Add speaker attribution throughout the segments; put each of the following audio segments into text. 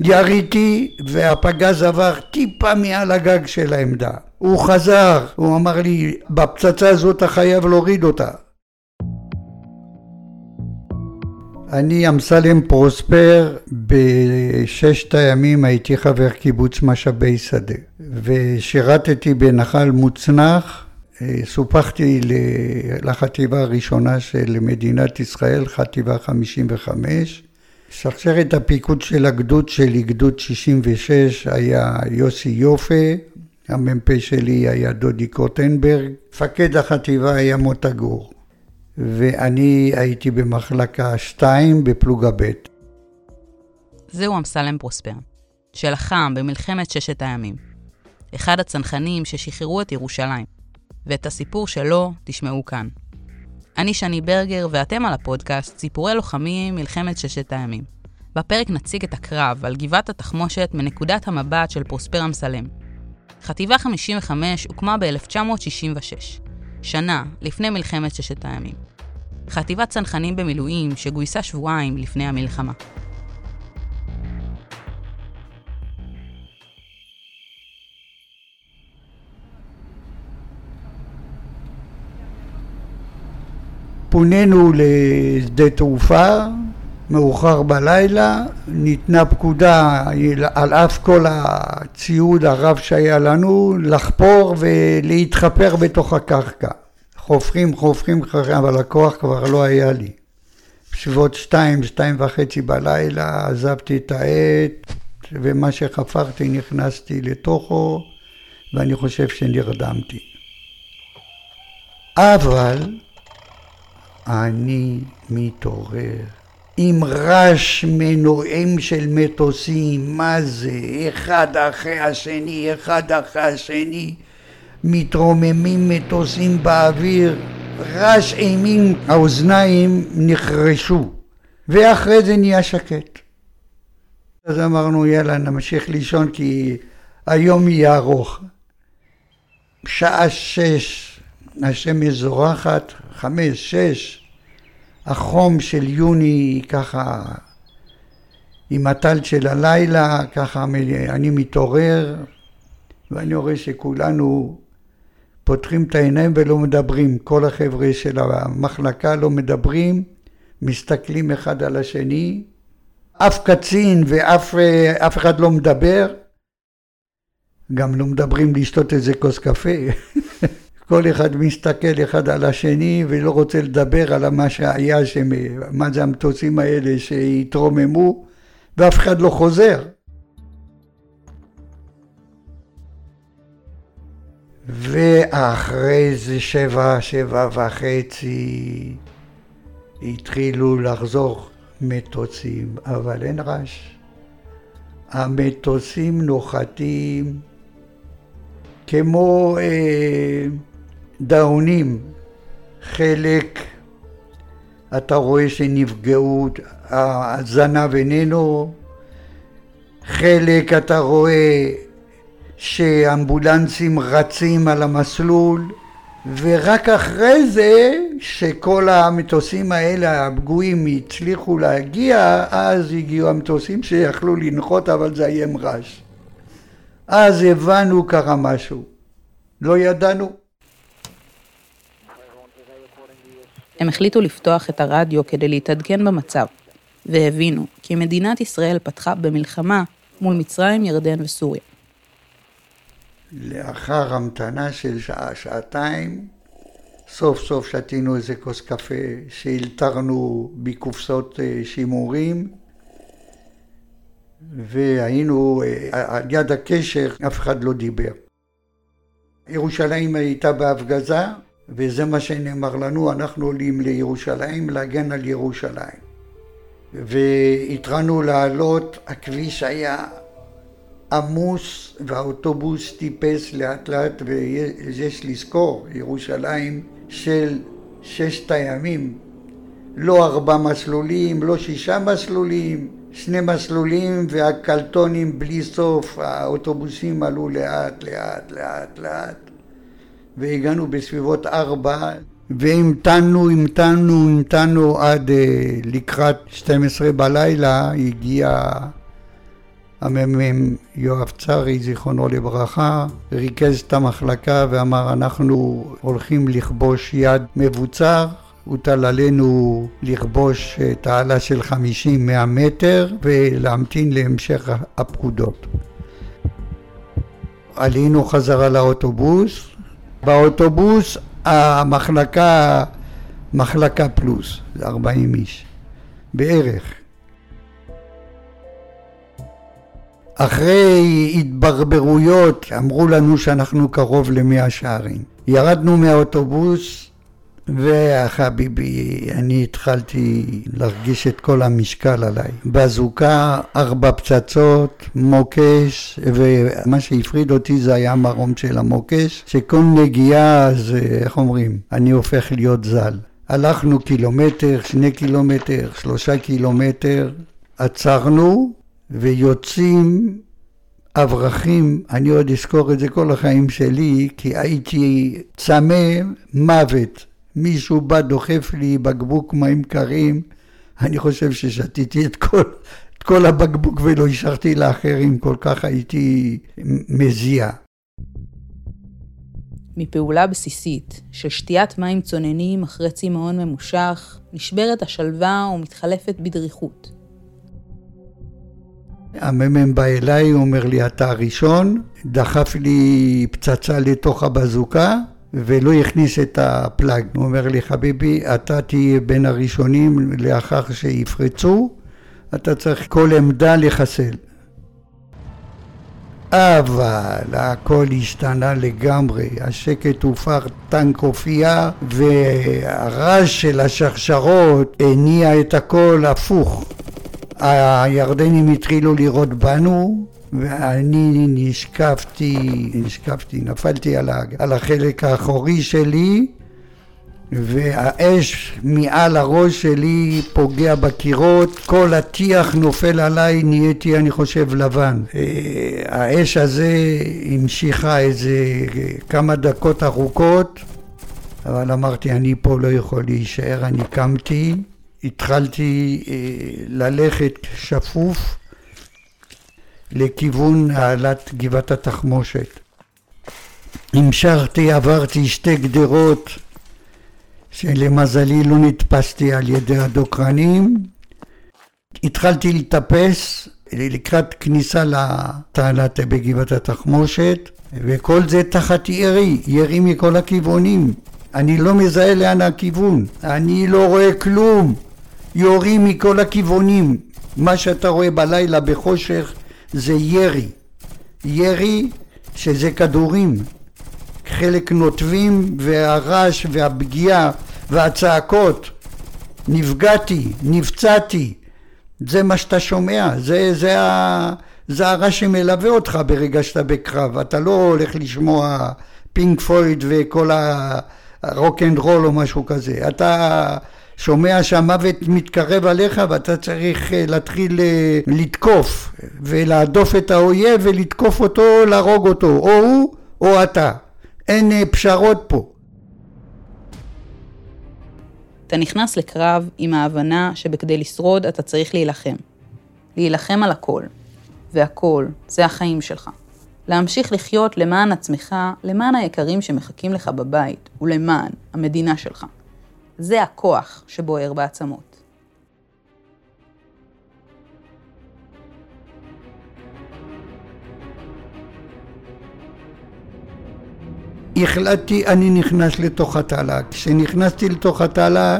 Speaker 1: יריתי והפגז עבר טיפה מעל הגג של העמדה. הוא חזר, הוא אמר לי, בפצצה הזאת אתה חייב להוריד אותה. אני אמסלם פרוספר, בששת הימים הייתי חבר קיבוץ משאבי שדה ושירתתי בנחל מוצנח, סופחתי לחטיבה הראשונה של מדינת ישראל, חטיבה 55 שרשרת הפיקוד של הגדוד שלי, גדוד 66, היה יוסי יופה, המ"פ שלי היה דודי קוטנברג, מפקד החטיבה היה מוטה גור. ואני הייתי במחלקה 2 בפלוגה ב'.
Speaker 2: זהו אמסלם פרוספר, שלחם במלחמת ששת הימים. אחד הצנחנים ששחררו את ירושלים, ואת הסיפור שלו תשמעו כאן. אני שני ברגר, ואתם על הפודקאסט סיפורי לוחמים מלחמת ששת הימים. בפרק נציג את הקרב על גבעת התחמושת מנקודת המבט של פרוספר אמסלם. חטיבה 55 הוקמה ב-1966, שנה לפני מלחמת ששת הימים. חטיבת צנחנים במילואים שגויסה שבועיים לפני המלחמה.
Speaker 1: פונינו לשדה תעופה, מאוחר בלילה, ניתנה פקודה על אף כל הציוד הרב שהיה לנו לחפור ולהתחפר בתוך הקרקע. חופרים, חופרים, חופרים, אבל הכוח כבר לא היה לי. בסביבות שתיים, שתיים וחצי בלילה עזבתי את העט ומה שחפרתי נכנסתי לתוכו ואני חושב שנרדמתי. אבל אני מתעורר עם רעש מנועים של מטוסים, מה זה, אחד אחרי השני, אחד אחרי השני, מתרוממים מטוסים באוויר, רעש אימים, האוזניים נחרשו, ואחרי זה נהיה שקט. אז אמרנו יאללה נמשיך לישון כי היום יהיה ארוך. שעה שש, השמש זורחת, חמש, שש, החום של יוני ככה עם הטל של הלילה, ככה אני מתעורר ואני רואה שכולנו פותחים את העיניים ולא מדברים, כל החבר'ה של המחלקה לא מדברים, מסתכלים אחד על השני, אף קצין ואף אחד לא מדבר, גם לא מדברים לשתות איזה כוס קפה כל אחד מסתכל אחד על השני ולא רוצה לדבר על מה שהיה, מה זה המטוסים האלה שהתרוממו ואף אחד לא חוזר. ואחרי זה שבע, שבע וחצי התחילו לחזור מטוסים, אבל אין רעש. המטוסים נוחתים כמו אה, דאונים, חלק אתה רואה שנפגעו, הזנב איננו, חלק אתה רואה שאמבולנסים רצים על המסלול, ורק אחרי זה, שכל המטוסים האלה הפגועים הצליחו להגיע, אז הגיעו המטוסים שיכלו לנחות, אבל זה היה רעש. אז הבנו קרה משהו. לא ידענו.
Speaker 2: הם החליטו לפתוח את הרדיו כדי להתעדכן במצב, והבינו כי מדינת ישראל פתחה במלחמה מול מצרים, ירדן וסוריה.
Speaker 1: לאחר המתנה של שעה, שעתיים, סוף סוף שתינו איזה כוס קפה שהלתרנו בקופסאות אה, שימורים והיינו אה, על יד הקשר, אף אחד לא דיבר. ירושלים הייתה בהפגזה, וזה מה שנאמר לנו, אנחנו עולים לירושלים להגן על ירושלים. והתרענו לעלות, הכביש היה עמוס והאוטובוס טיפס לאט לאט ויש לזכור, ירושלים של ששת הימים, לא ארבע מסלולים, לא שישה מסלולים, שני מסלולים והקלטונים בלי סוף, האוטובוסים עלו לאט לאט לאט לאט והגענו בסביבות ארבע והמתנו, המתנו, המתנו עד uh, לקראת 12 בלילה הגיע המ"מ יואב צרי, זיכרונו לברכה, ריכז את המחלקה ואמר אנחנו הולכים לכבוש יד מבוצר, הוטל עלינו לכבוש תעלה של 50-100 מטר ולהמתין להמשך הפקודות. עלינו חזרה לאוטובוס, באוטובוס המחלקה, מחלקה פלוס, זה 40 איש, בערך. אחרי התברברויות אמרו לנו שאנחנו קרוב למאה שערים. ירדנו מהאוטובוס וחביבי, אני התחלתי להרגיש את כל המשקל עליי. בזוקה, ארבע פצצות, מוקש, ומה שהפריד אותי זה היה המרום של המוקש, שכל נגיעה זה, איך אומרים, אני הופך להיות ז"ל. הלכנו קילומטר, שני קילומטר, שלושה קילומטר, עצרנו, ויוצאים אברכים, אני עוד אזכור את זה כל החיים שלי, כי הייתי צמא מוות. מישהו בא, דוחף לי בקבוק מים קרים, אני חושב ששתיתי את כל, את כל הבקבוק ולא השארתי לאחרים, כל כך הייתי מזיע.
Speaker 2: מפעולה בסיסית של שתיית מים צוננים אחרי צמאון ממושך, נשברת השלווה ומתחלפת בדריכות.
Speaker 1: המ"מ בא אליי, אומר לי, אתה הראשון, דחף לי פצצה לתוך הבזוקה ולא הכניס את הפלאג. הוא אומר לי, חביבי, אתה תהיה בין הראשונים לאחר שיפרצו, אתה צריך כל עמדה לחסל. אבל הכל השתנה לגמרי, השקט הופך טנק הופיע והרעש של השרשרות הניע את הכל הפוך. הירדנים התחילו לירות בנו ואני נשקפתי, נשקפתי, נפלתי על, על החלק האחורי שלי והאש מעל הראש שלי פוגע בקירות, כל הטיח נופל עליי, נהייתי אני חושב לבן. אה, האש הזה המשיכה איזה כמה דקות ארוכות, אבל אמרתי אני פה לא יכול להישאר, אני קמתי התחלתי אה, ללכת שפוף לכיוון העלת גבעת התחמושת. המשכתי, עברתי שתי גדרות שלמזלי לא נתפסתי על ידי הדוקרנים. התחלתי לטפס לקראת כניסה לתעלת בגבעת התחמושת וכל זה תחת ירי, ירי מכל הכיוונים. אני לא מזהה לאן הכיוון, אני לא רואה כלום. יורים מכל הכיוונים. מה שאתה רואה בלילה בחושך זה ירי. ירי שזה כדורים. חלק נוטבים והרעש והפגיעה והצעקות. נפגעתי, נפצעתי. זה מה שאתה שומע, זה, זה, ה, זה הרעש שמלווה אותך ברגע שאתה בקרב. אתה לא הולך לשמוע פינק פלויד וכל ה rock and roll או משהו כזה. אתה שומע שהמוות מתקרב עליך ואתה צריך אה, להתחיל אה, לתקוף ולהדוף את האויב ולתקוף אותו, להרוג אותו, או הוא או אתה. אין אה, פשרות פה.
Speaker 2: אתה נכנס לקרב עם ההבנה שבכדי לשרוד אתה צריך להילחם. להילחם על הכל. והכל, זה החיים שלך. להמשיך לחיות למען עצמך, למען היקרים שמחכים לך בבית, ולמען המדינה שלך. זה הכוח שבוער בעצמות.
Speaker 1: החלטתי, אני נכנס לתוך התעלה. כשנכנסתי לתוך התעלה,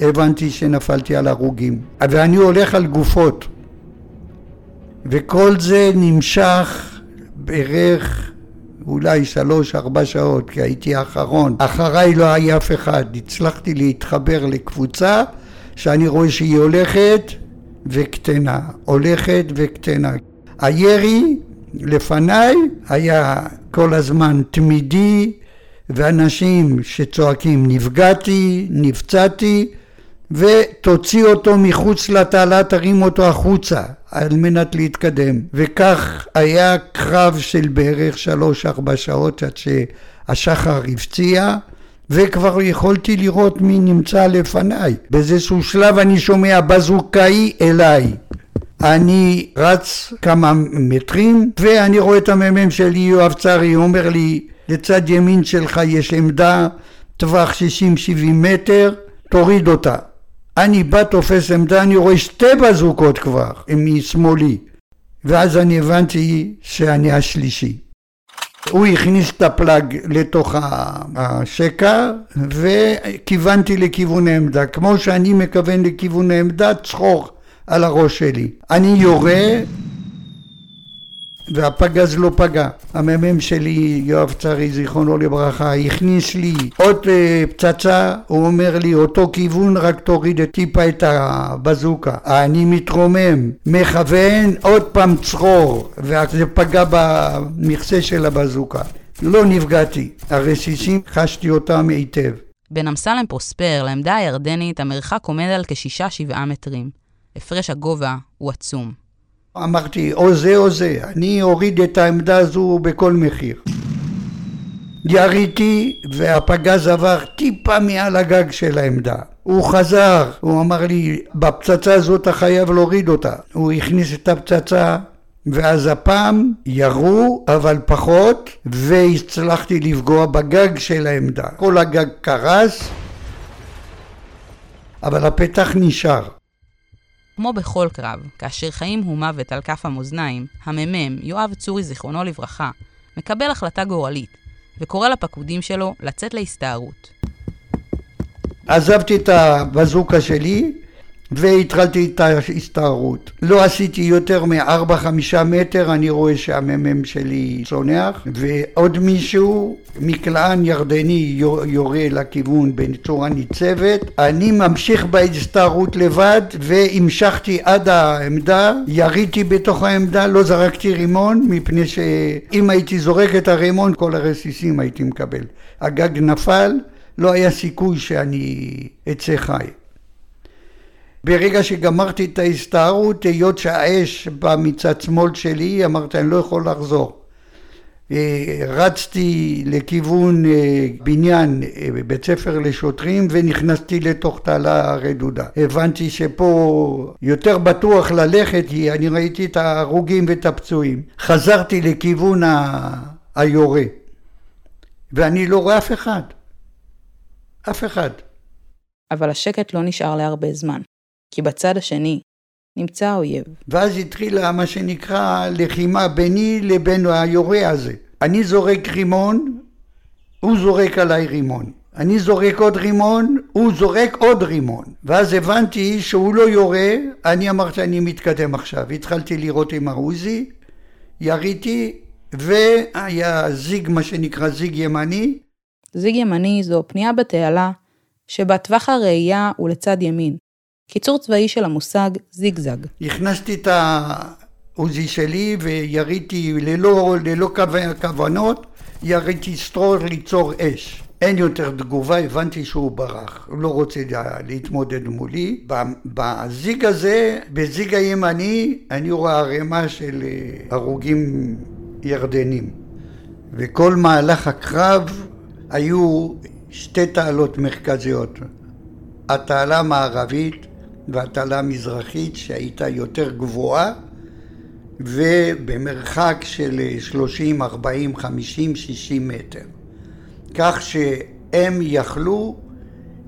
Speaker 1: הבנתי שנפלתי על הרוגים. ואני הולך על גופות. וכל זה נמשך בערך אולי שלוש ארבע שעות כי הייתי האחרון. אחריי לא היה אף אחד. הצלחתי להתחבר לקבוצה שאני רואה שהיא הולכת וקטנה. הולכת וקטנה. הירי לפניי היה כל הזמן תמידי ואנשים שצועקים נפגעתי, נפצעתי ותוציא אותו מחוץ לתעלה, תרים אותו החוצה על מנת להתקדם. וכך היה קרב של בערך שלוש-ארבע שעות עד שהשחר הפציע, וכבר יכולתי לראות מי נמצא לפניי. באיזשהו שלב אני שומע בזוקאי אליי. אני רץ כמה מטרים ואני רואה את המ"מ שלי יואב צרי אומר לי לצד ימין שלך יש עמדה טווח 60-70 מטר תוריד אותה אני בא תופס עמדה אני רואה שתי בזוקות כבר משמאלי ואז אני הבנתי שאני השלישי. הוא הכניס את הפלאג לתוך השקע וכיוונתי לכיוון העמדה כמו שאני מכוון לכיוון העמדה צחור על הראש שלי. אני יורה והפגז לא פגע. המ"מ שלי, יואב צרי, זיכרונו לברכה, הכניס לי עוד uh, פצצה, הוא אומר לי, אותו כיוון, רק תוריד טיפה את הבזוקה. אני מתרומם, מכוון, עוד פעם צרור, וזה פגע במכסה של הבזוקה. לא נפגעתי, הרסיסים חשתי אותם היטב.
Speaker 2: בין אמסלם פרוספר לעמדה הירדנית המרחק עומד על כשישה-שבעה מטרים. הפרש הגובה הוא עצום.
Speaker 1: אמרתי, או זה או זה, אני אוריד את העמדה הזו בכל מחיר. יריתי והפגז עבר טיפה מעל הגג של העמדה. הוא חזר, הוא אמר לי, בפצצה הזאת אתה חייב להוריד אותה. הוא הכניס את הפצצה ואז הפעם ירו אבל פחות והצלחתי לפגוע בגג של העמדה. כל הגג קרס אבל הפתח נשאר.
Speaker 2: כמו בכל קרב, כאשר חיים הוא מוות על כף המאזניים, המ"מ, יואב צורי זיכרונו לברכה, מקבל החלטה גורלית, וקורא לפקודים שלו לצאת להסתערות.
Speaker 1: עזבתי את הבזוקה שלי והתחלתי את ההסתערות. לא עשיתי יותר מ-4-5 מטר, אני רואה שהמ"מ שלי צונח, ועוד מישהו, מקלען ירדני יורה לכיוון בצורה ניצבת. אני ממשיך בהסתערות לבד, והמשכתי עד העמדה, יריתי בתוך העמדה, לא זרקתי רימון, מפני שאם הייתי זורק את הרימון, כל הרסיסים הייתי מקבל. הגג נפל, לא היה סיכוי שאני אצא חי. ברגע שגמרתי את ההסתערות, היות שהאש באה מצד שמאל שלי, אמרתי אני לא יכול לחזור. אה, רצתי לכיוון אה, בניין אה, בית ספר לשוטרים ונכנסתי לתוך תעלה רדודה. הבנתי שפה יותר בטוח ללכת כי אני ראיתי את ההרוגים ואת הפצועים. חזרתי לכיוון ה... היורה ואני לא רואה אף אחד. אף אחד.
Speaker 2: אבל השקט לא נשאר להרבה זמן. כי בצד השני נמצא האויב.
Speaker 1: ואז התחילה מה שנקרא לחימה ביני לבין היורה הזה. אני זורק רימון, הוא זורק עליי רימון. אני זורק עוד רימון, הוא זורק עוד רימון. ואז הבנתי שהוא לא יורה, אני אמרתי אני מתקדם עכשיו. התחלתי לירות עם העוזי, יריתי, והיה זיג, מה שנקרא זיג ימני.
Speaker 2: זיג ימני זו פנייה בתעלה, שבטווח הראייה הוא לצד ימין. קיצור צבאי של המושג זיגזג.
Speaker 1: הכנסתי את העוזי שלי ויריתי ללא, ללא כוונות, יריתי סטרור ליצור אש. אין יותר תגובה, הבנתי שהוא ברח, הוא לא רוצה להתמודד מולי. בזיג הזה, בזיג הימני, אני רואה ערימה של אה, הרוגים ירדנים. וכל מהלך הקרב היו שתי תעלות מרכזיות. התעלה המערבית והתעלה המזרחית שהייתה יותר גבוהה ובמרחק של 30, 40, 50, 60 מטר. כך שהם יכלו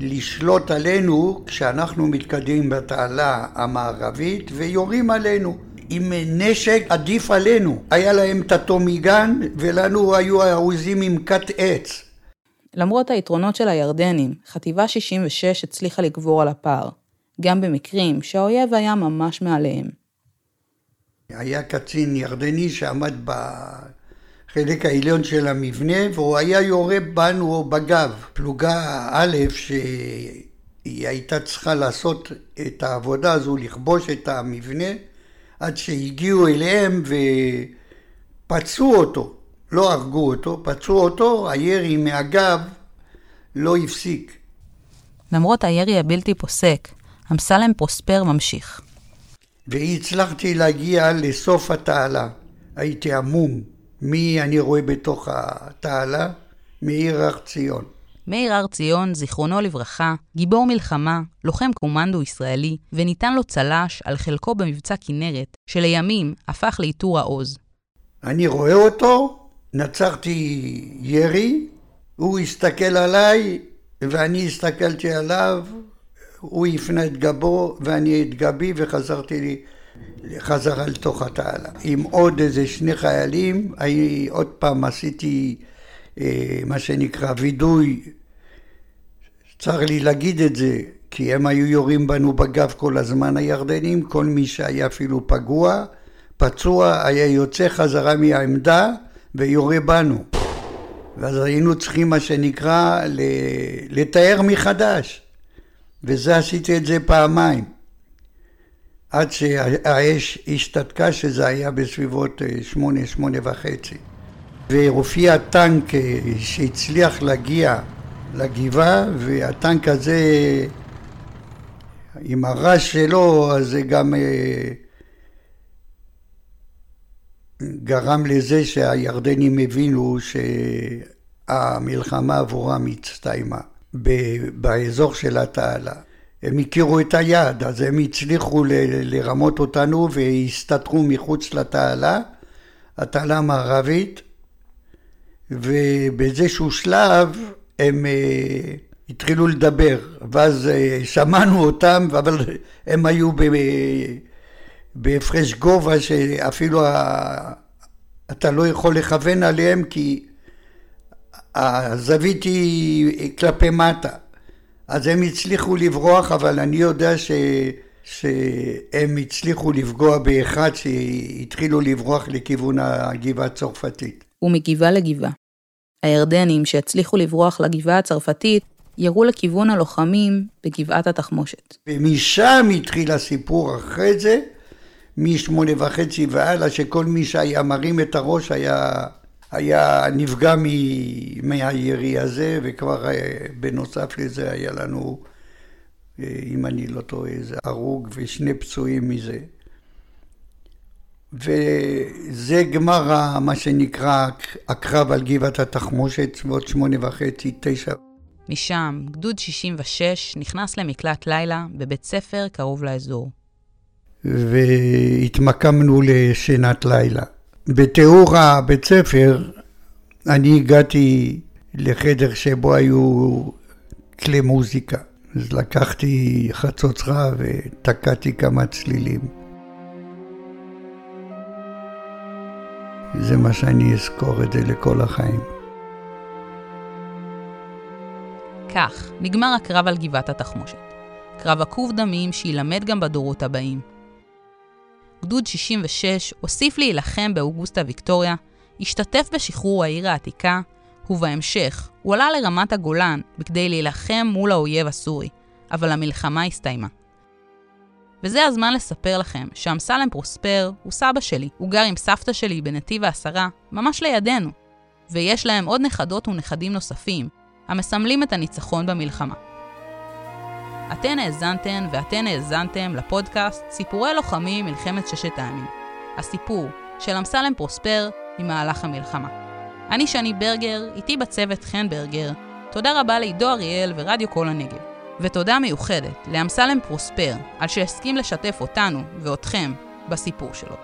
Speaker 1: לשלוט עלינו כשאנחנו מתקדמים בתעלה המערבית ויורים עלינו. עם נשק עדיף עלינו. היה להם את הטומיגן ולנו היו העוזים עם כת עץ.
Speaker 2: למרות היתרונות של הירדנים, חטיבה 66 הצליחה לגבור על הפער. גם במקרים שהאויב היה ממש מעליהם.
Speaker 1: היה קצין ירדני שעמד בחלק העליון של המבנה והוא היה יורה בנו בגב. פלוגה א' שהיא הייתה צריכה לעשות את העבודה הזו, לכבוש את המבנה עד שהגיעו אליהם ופצעו אותו, לא הרגו אותו, פצעו אותו, הירי מהגב לא הפסיק.
Speaker 2: למרות הירי הבלתי פוסק, אמסלם פרוספר ממשיך.
Speaker 1: והצלחתי להגיע לסוף התעלה. הייתי עמום. מי אני רואה בתוך התעלה? מעיר הר ציון.
Speaker 2: מאיר הר ציון, זיכרונו לברכה, גיבור מלחמה, לוחם קומנדו ישראלי, וניתן לו צל"ש על חלקו במבצע כנרת, שלימים הפך לעיטור העוז.
Speaker 1: אני רואה אותו, נצרתי ירי, הוא הסתכל עליי ואני הסתכלתי עליו, הוא הפנה את גבו ואני את גבי וחזרתי לי חזרה לתוך התעלה. עם עוד איזה שני חיילים, אני עוד פעם עשיתי אה, מה שנקרא וידוי, צר לי להגיד את זה, כי הם היו יורים בנו בגב כל הזמן הירדנים, כל מי שהיה אפילו פגוע, פצוע, היה יוצא חזרה מהעמדה ויורה בנו. ואז היינו צריכים מה שנקרא לתאר מחדש, וזה עשיתי את זה פעמיים. עד שהאש השתתקה, שזה היה בסביבות אה, שמונה, שמונה וחצי. והופיע טנק אה, שהצליח להגיע לגבעה, והטנק הזה, עם הרעש שלו, אז זה גם אה, גרם לזה שהירדנים הבינו שהמלחמה עבורם הצטיימה באזור של התעלה. הם הכירו את היעד, אז הם הצליחו ל- לרמות אותנו והסתתרו מחוץ לתעלה, התעלה המערבית, ובאיזשהו שלב הם uh, התחילו לדבר, ואז uh, שמענו אותם, אבל הם היו ב- בהפרש גובה שאפילו ה- אתה לא יכול לכוון עליהם כי הזווית היא כלפי מטה. אז הם הצליחו לברוח, אבל אני יודע ש... שהם הצליחו לפגוע באחד שהתחילו לברוח לכיוון הגבעה הצרפתית.
Speaker 2: ומגבעה לגבעה. הירדנים שהצליחו לברוח לגבעה הצרפתית ירו לכיוון הלוחמים בגבעת התחמושת.
Speaker 1: ומשם התחיל הסיפור אחרי זה, משמונה וחצי והלאה, שכל מי שהיה מרים את הראש היה היה נפגע מהירי הזה, וכבר אה, בנוסף לזה היה לנו, אה, אם אני לא טועה, איזה הרוג ושני פצועים מזה. וזה גמר מה שנקרא הקרב על גבעת התחמושת, סביבות שמונה וחצי, תשע.
Speaker 2: משם, גדוד 66 נכנס למקלט לילה בבית ספר קרוב לאזור.
Speaker 1: והתמקמנו לשינת לילה. בתיאור הבית ספר, אני הגעתי לחדר שבו היו כלי מוזיקה. אז לקחתי חצוצרה ותקעתי כמה צלילים. זה מה שאני אזכור את זה לכל החיים.
Speaker 2: כך נגמר הקרב על גבעת התחמושת. קרב עקוב דמים שיילמד גם בדורות הבאים. גדוד 66 הוסיף להילחם באוגוסטה ויקטוריה, השתתף בשחרור העיר העתיקה, ובהמשך הוא עלה לרמת הגולן בכדי להילחם מול האויב הסורי, אבל המלחמה הסתיימה. וזה הזמן לספר לכם שאמסלם פרוספר הוא סבא שלי, הוא גר עם סבתא שלי בנתיב העשרה, ממש לידינו, ויש להם עוד נכדות ונכדים נוספים, המסמלים את הניצחון במלחמה. אתן האזנתן ואתן האזנתם לפודקאסט סיפורי לוחמים מלחמת ששת הימים. הסיפור של אמסלם פרוספר ממהלך המלחמה. אני שני ברגר, איתי בצוות חן ברגר. תודה רבה לעידו אריאל ורדיו כל הנגב. ותודה מיוחדת לאמסלם פרוספר על שהסכים לשתף אותנו ואותכם בסיפור שלו.